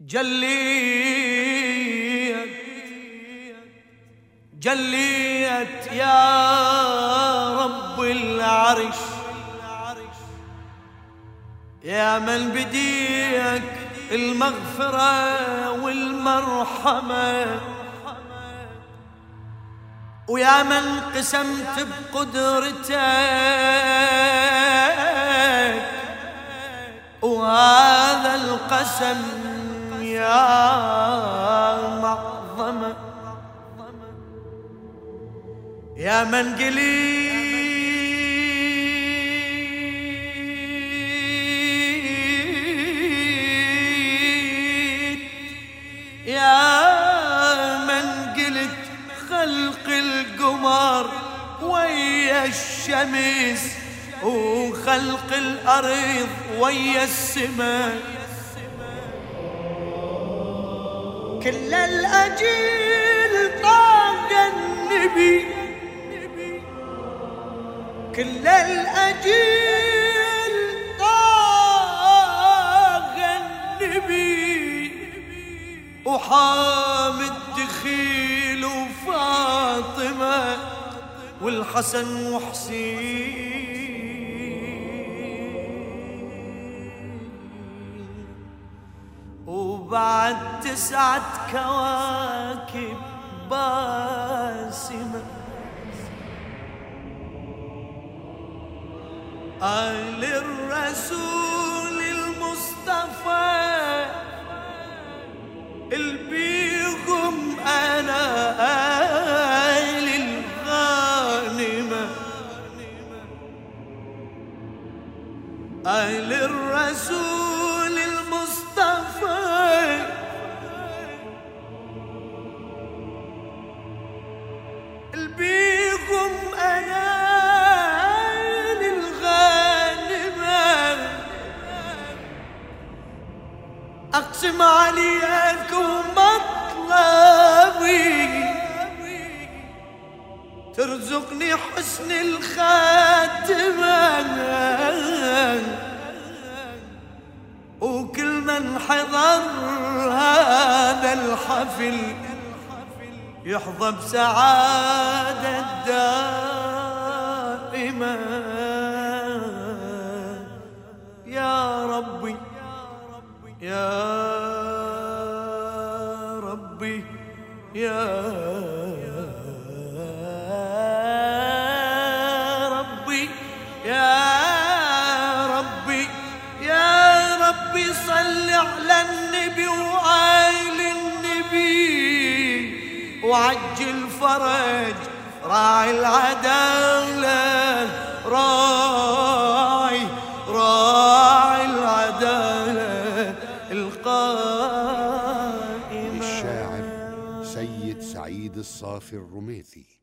جليت جليت يا رب العرش. يا من بديك المغفرة والمرحمة. ويا من قسمت بقدرتك. وهذا القسم يا معظمة يا من قليل يا من قلت خلق القمر ويا الشمس وخلق الأرض ويا السماء. كل الأجيل طاق النبي. كل الأجيل طاق النبي. وحامد دخيل وفاطمة والحسن وحسين. وبعد تسعة كواكب باسمة. آل الرسول المصطفى البيهم أنا آل الغانمة. آل الرسول أقسم عليك ومطلبي ترزقني حسن الخاتمة. وكل من حضر هذا الحفل. يحظى بسعادة دائمة يا ربي يا ربي يا ربي يا ربي يا ربي صل على النبي وآل وعجل فرج راعي العدالة راعي راعي العدالة القائمة. الشاعر سيد سعيد الصافي الرميثي.